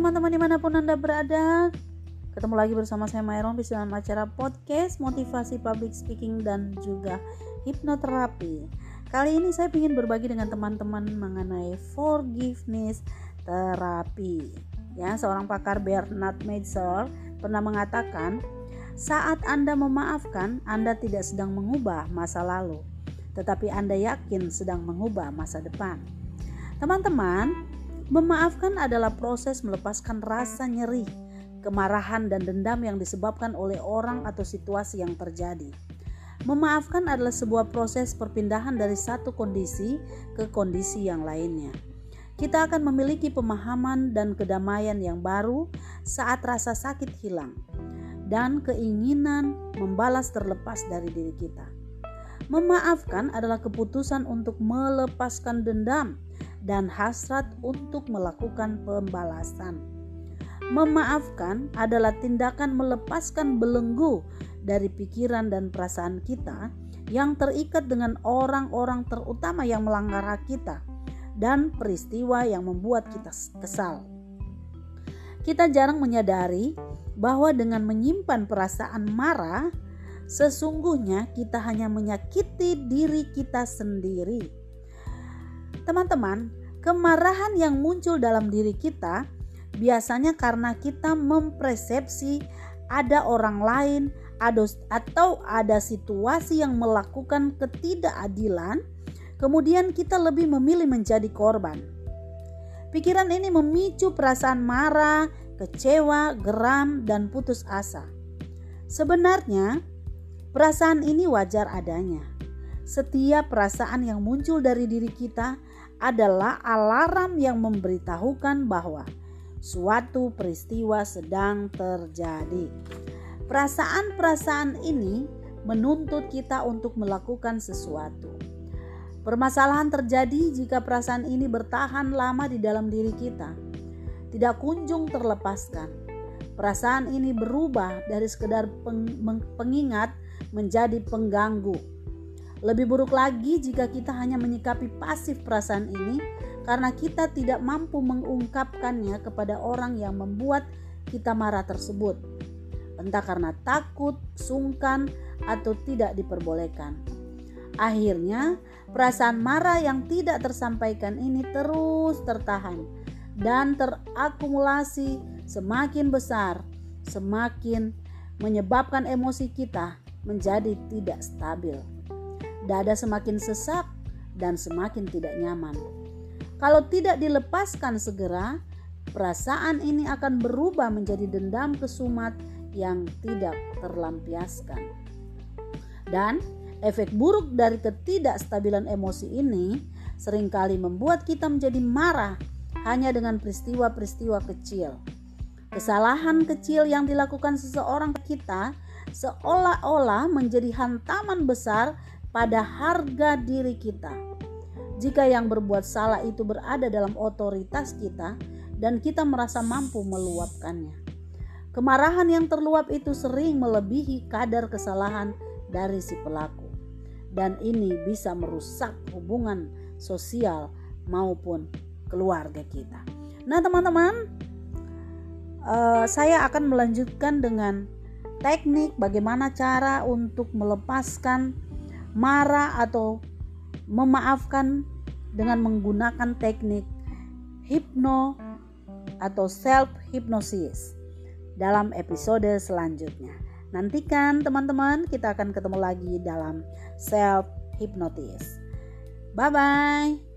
teman-teman di mana pun Anda berada. Ketemu lagi bersama saya Myron di dalam acara podcast Motivasi Public Speaking dan juga Hipnoterapi. Kali ini saya ingin berbagi dengan teman-teman mengenai forgiveness terapi. Ya, seorang pakar Bernard Meitzer pernah mengatakan saat Anda memaafkan, Anda tidak sedang mengubah masa lalu, tetapi Anda yakin sedang mengubah masa depan. Teman-teman, Memaafkan adalah proses melepaskan rasa nyeri, kemarahan, dan dendam yang disebabkan oleh orang atau situasi yang terjadi. Memaafkan adalah sebuah proses perpindahan dari satu kondisi ke kondisi yang lainnya. Kita akan memiliki pemahaman dan kedamaian yang baru saat rasa sakit hilang dan keinginan membalas terlepas dari diri kita. Memaafkan adalah keputusan untuk melepaskan dendam dan hasrat untuk melakukan pembalasan. Memaafkan adalah tindakan melepaskan belenggu dari pikiran dan perasaan kita yang terikat dengan orang-orang terutama yang melanggar hak kita dan peristiwa yang membuat kita kesal. Kita jarang menyadari bahwa dengan menyimpan perasaan marah, sesungguhnya kita hanya menyakiti diri kita sendiri Teman-teman, kemarahan yang muncul dalam diri kita biasanya karena kita mempersepsi ada orang lain atau ada situasi yang melakukan ketidakadilan, kemudian kita lebih memilih menjadi korban. Pikiran ini memicu perasaan marah, kecewa, geram, dan putus asa. Sebenarnya, perasaan ini wajar adanya. Setiap perasaan yang muncul dari diri kita adalah alarm yang memberitahukan bahwa suatu peristiwa sedang terjadi. Perasaan-perasaan ini menuntut kita untuk melakukan sesuatu. Permasalahan terjadi jika perasaan ini bertahan lama di dalam diri kita, tidak kunjung terlepaskan. Perasaan ini berubah dari sekedar pengingat menjadi pengganggu lebih buruk lagi jika kita hanya menyikapi pasif perasaan ini karena kita tidak mampu mengungkapkannya kepada orang yang membuat kita marah tersebut. Entah karena takut, sungkan, atau tidak diperbolehkan. Akhirnya, perasaan marah yang tidak tersampaikan ini terus tertahan dan terakumulasi semakin besar, semakin menyebabkan emosi kita menjadi tidak stabil dada semakin sesak dan semakin tidak nyaman. Kalau tidak dilepaskan segera, perasaan ini akan berubah menjadi dendam kesumat yang tidak terlampiaskan. Dan efek buruk dari ketidakstabilan emosi ini sering kali membuat kita menjadi marah hanya dengan peristiwa-peristiwa kecil. Kesalahan kecil yang dilakukan seseorang kita seolah-olah menjadi hantaman besar pada harga diri kita. Jika yang berbuat salah itu berada dalam otoritas kita dan kita merasa mampu meluapkannya. Kemarahan yang terluap itu sering melebihi kadar kesalahan dari si pelaku. Dan ini bisa merusak hubungan sosial maupun keluarga kita. Nah, teman-teman, uh, saya akan melanjutkan dengan teknik bagaimana cara untuk melepaskan marah atau memaafkan dengan menggunakan teknik hipno atau self hypnosis dalam episode selanjutnya. Nantikan teman-teman, kita akan ketemu lagi dalam self hypnosis. Bye bye.